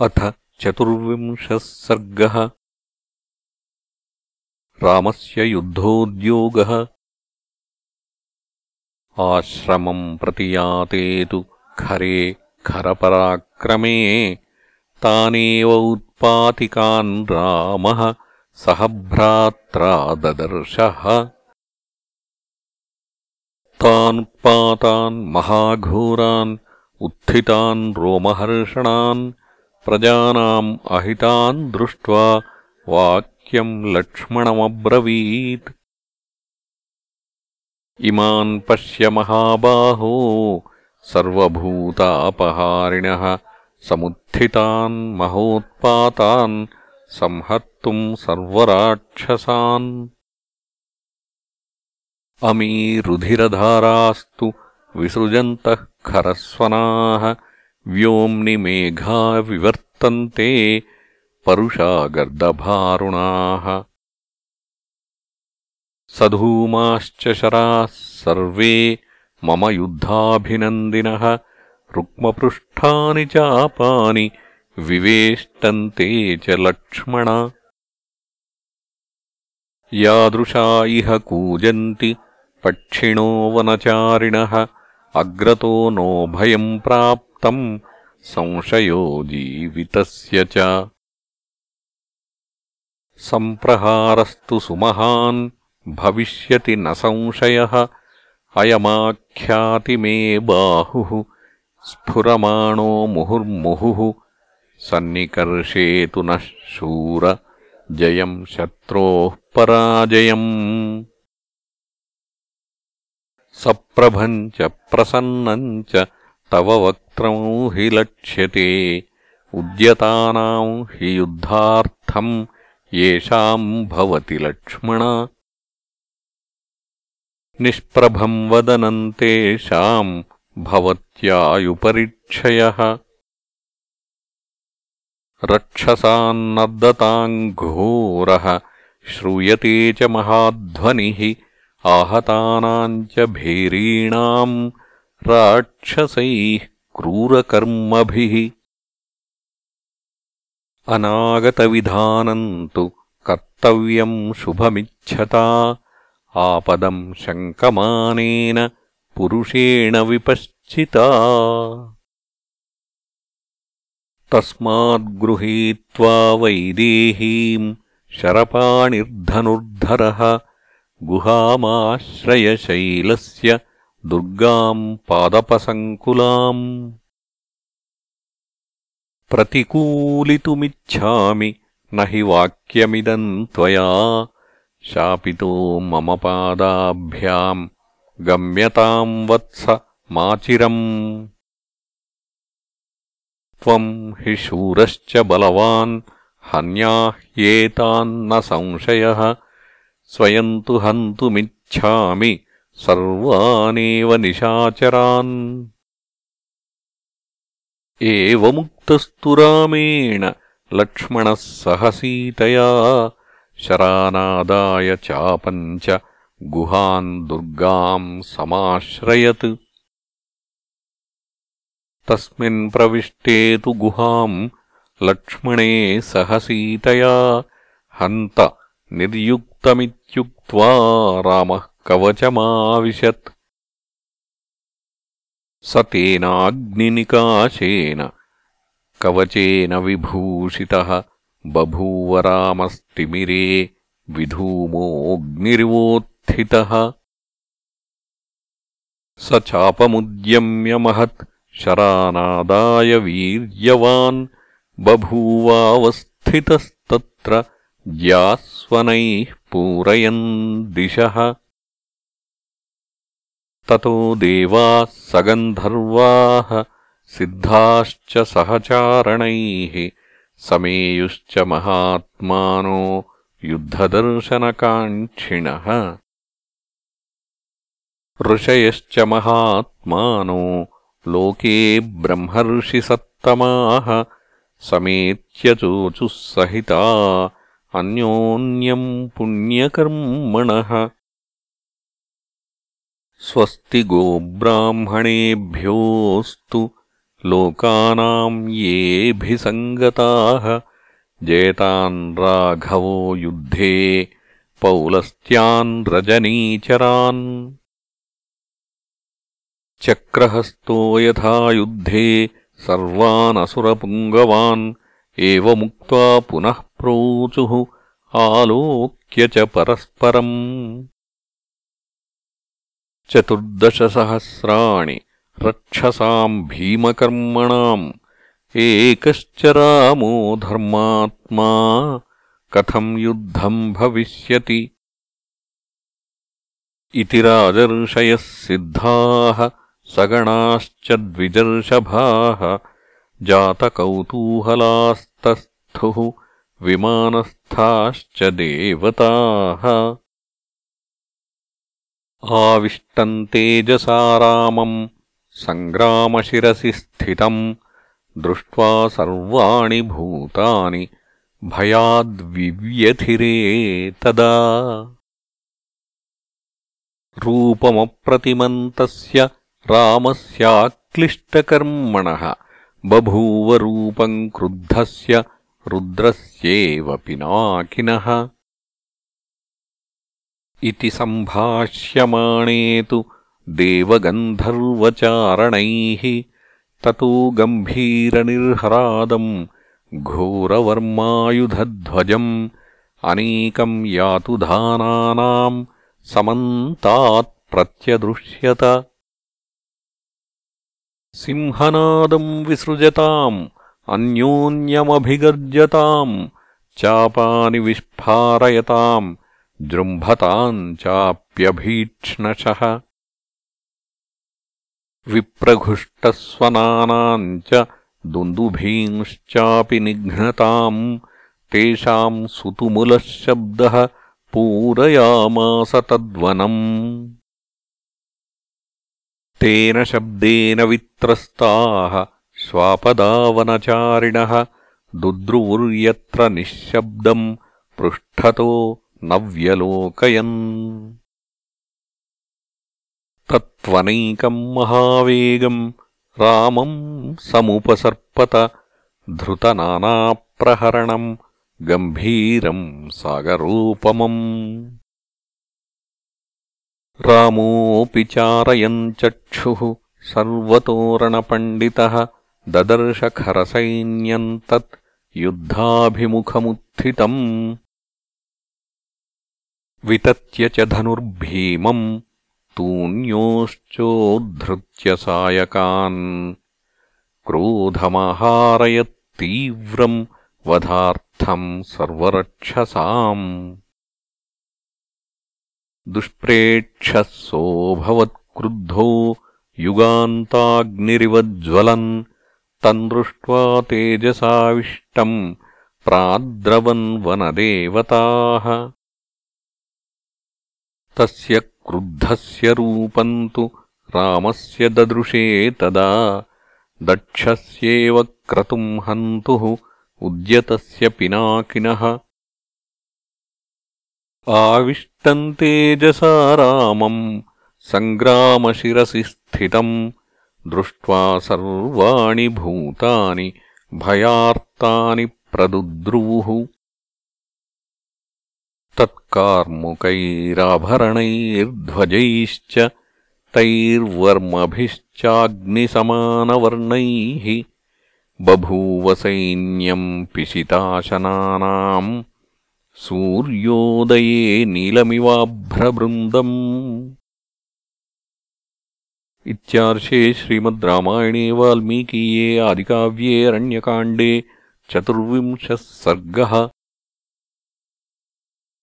अथ चतुर्विंशः सर्गः रामस्य युद्धोद्योगः। आश्रमम् प्रतियाते तु खरे खरपराक्रमे। तानेव उत्पातिकान् रामः सह भ्रात्रा ददर्शः। तानुत्पातान् महाघोरान् उत्थितान् रोमहर्षणान् प्रजानाम् अहितान् दृष्ट्वा वाक्यम् लक्ष्मणमब्रवीत्। इमान् पश्य महाबाहो सर्वभूतापहारिणः समुत्थितान् महोत्पातान् संहर्तुम् सर्वराक्षसान्। अमीरुधिरधारास्तु विसृजन्तः खरस्वनाः व्योम्नि मेघा विवर्तन्ते परुषा गर्दभारुणाः सधूमाश्च शराः सर्वे मम युद्धाभिनन्दिनः। रुक्मपृष्ठानि चापानि विवेष्टन्ते च लक्ष्मण। यादृशा इह कूजन्ति पक्षिणो वनचारिणः। अग्रतो नो भयम् प्राप् संशयो जीवितस्य च। सम्प्रहारस्तु सुमहान् भविष्यति न संशयः अयमाख्याति मे बाहुः स्फुरमाणो मुहुर्मुहुः सन्निकर्षे तु नः शूर जयम् शत्रोः पराजयम्। सप्रभम् च प्रसन्नम् च तव वक्त्रमौ हि लक्ष्यते। उद्यतानाम् हि युद्धार्थम् येषाम् भवति लक्ष्मण। निष्प्रभम् वदनम् तेषाम् भवत्यायुपरिक्षयः रक्षसान्नर्दताम् घोरः श्रूयते च महाध्वनिः आहतानाम् च भीरीणाम् राक्षसैः क्रूरकर्मभिः। अनागतविधानम् तु कर्तव्यम् शुभमिच्छता। आपदम् शङ्कमानेन पुरुषेण विपश्चिता। तस्माद्गृहीत्वा वैदेहीम् शरपाणिर्धनुर्धरः गुहामाश्रयशैलस्य दुर्गाम् पादपसङ्कुलाम् प्रतिकूलितुमिच्छामि न हि वाक्यमिदम् त्वया शापितो मम पादाभ्याम् गम्यताम् वत्स माचिरम् त्वम् हि शूरश्च बलवान् हन्याह्येतान्न संशयः स्वयम् तु हन्तुमिच्छामि सर्वानेव निशाचरान्। एवमुक्तस्तु रामेण लक्ष्मणः सहसीतया शरानादाय चापम् च गुहाम् दुर्गाम् समाश्रयत्। तस्मिन् प्रविष्टे तु गुहाम् लक्ष्मणे सहसीतया हन्त निर्युक्तमित्युक्त्वा रामः कवचमाविशत्। स तेनाग्निनिकाशेन कवचेन विभूषितः बभूव रामस्तिमिरे विधूमोऽग्निरिवोत्थितः। स चापमुद्यम्यमहत् शरानादाय वीर्यवान् बभूवावस्थितस्तत्र ज्यास्वनैः पूरयन् दिशः ततो देवाः सगन्धर्वाः सिद्धाश्च सहचारणैः समेयुश्च महात्मानो युद्धदर्शनकाङ्क्षिणः। ऋषयश्च महात्मानो लोके ब्रह्मर्षिसत्तमाः समेत्यचोचुः सहिता अन्योन्यम् पुण्यकर्मणः स्वस्ति गोब्राह्मणेभ्योऽस्तु लोकानाम् येऽभिसङ्गताः। जयतान् राघवो युद्धे पौलस्त्यान् रजनीचरान्। चक्रहस्तो यथा युद्धे सर्वानसुरपुङ्गवान् एवमुक्त्वा पुनः प्रोचुः आलोक्य च परस्परम् चतुर्दशसहस्राणि रक्षसाम् भीमकर्मणाम्। एकश्च रामो धर्मात्मा कथम् युद्धम् भविष्यति? इति राजर्षयः सिद्धाः सगणाश्च द्विजर्षभाः जातकौतूहलास्तस्थुः विमानस्थाश्च देवताः आविष्टम् तेजसा रामम् सङ्ग्रामशिरसि स्थितम् दृष्ट्वा सर्वाणि भूतानि भयाद्विव्यथिरे तदा रूपमप्रतिमन्तस्य रामस्याक्लिष्टकर्मणः बभूवरूपम् क्रुद्धस्य रुद्रस्येव पिनाकिनः इति सम्भाष्यमाणे तु देवगन्धर्वचारणैः ततो गम्भीरनिर्हरादम् घोरवर्मायुधध्वजम् अनेकम् यातुधानानाम् समन्तात्प्रत्यदृश्यत सिंहनादम् विसृजताम् अन्योन्यमभिगर्जताम् चापानि विस्फारयताम् जृम्भताम् चाप्यभीक्ष्णशः। विप्रघुष्टस्वनानाम् च दुन्दुभींश्चापि निघ्नताम् तेषाम् सुतुमुलः शब्दः पूरयामास तद्वनम्। तेन शब्देन वित्रस्ताः स्वापदावनचारिणः दुद्रुवुर्यत्र निःशब्दम् पृष्ठतो न व्यलोकयन् तत्त्वनैकम् महावेगम् रामम् समुपसर्पत धृतनानाप्रहरणम् गम्भीरम् सागरोपमम्। रामोऽपि चारयन् चक्षुः सर्वतोरणपण्डितः ददर्शखरसैन्यम् तत् युद्धाभिमुखमुत्थितम् वितत्य च धनुर्भीमम् तून्योश्चोद्धृत्य सायकान् क्रोधमाहारयत्तीव्रम् वधार्थम् सर्वरक्षसाम्। दुष्प्रेक्षः सोऽभवत्क्रुद्धो युगान्ताग्निरिवज्ज्वलन्। तम् दृष्ट्वा तेजसाविष्टम् प्राद्रवन् वनदेवताः तस्य क्रुद्धस्य रूपम् तु रामस्य ददृशे तदा दक्षस्येव क्रतुम् हन्तुः उद्यतस्य पिनाकिनः आविष्टम् तेजसा रामम् सङ्ग्रामशिरसि स्थितम् दृष्ट्वा सर्वाणि भूतानि भयार्तानि प्रदुद्रुवुः तत्कार्मुकैराभरणैर्ध्वजैश्च तैर्वर्मभिश्चाग्निसमानवर्णैः बभूवसैन्यम् पिशिताशनानाम् सूर्योदये नीलमिवाभ्रवृन्दम् इत्यार्षे श्रीमद् रामायणे वाल्मीकीये आदिकाव्ये अरण्यकाण्डे चतुर्विंशः सर्गः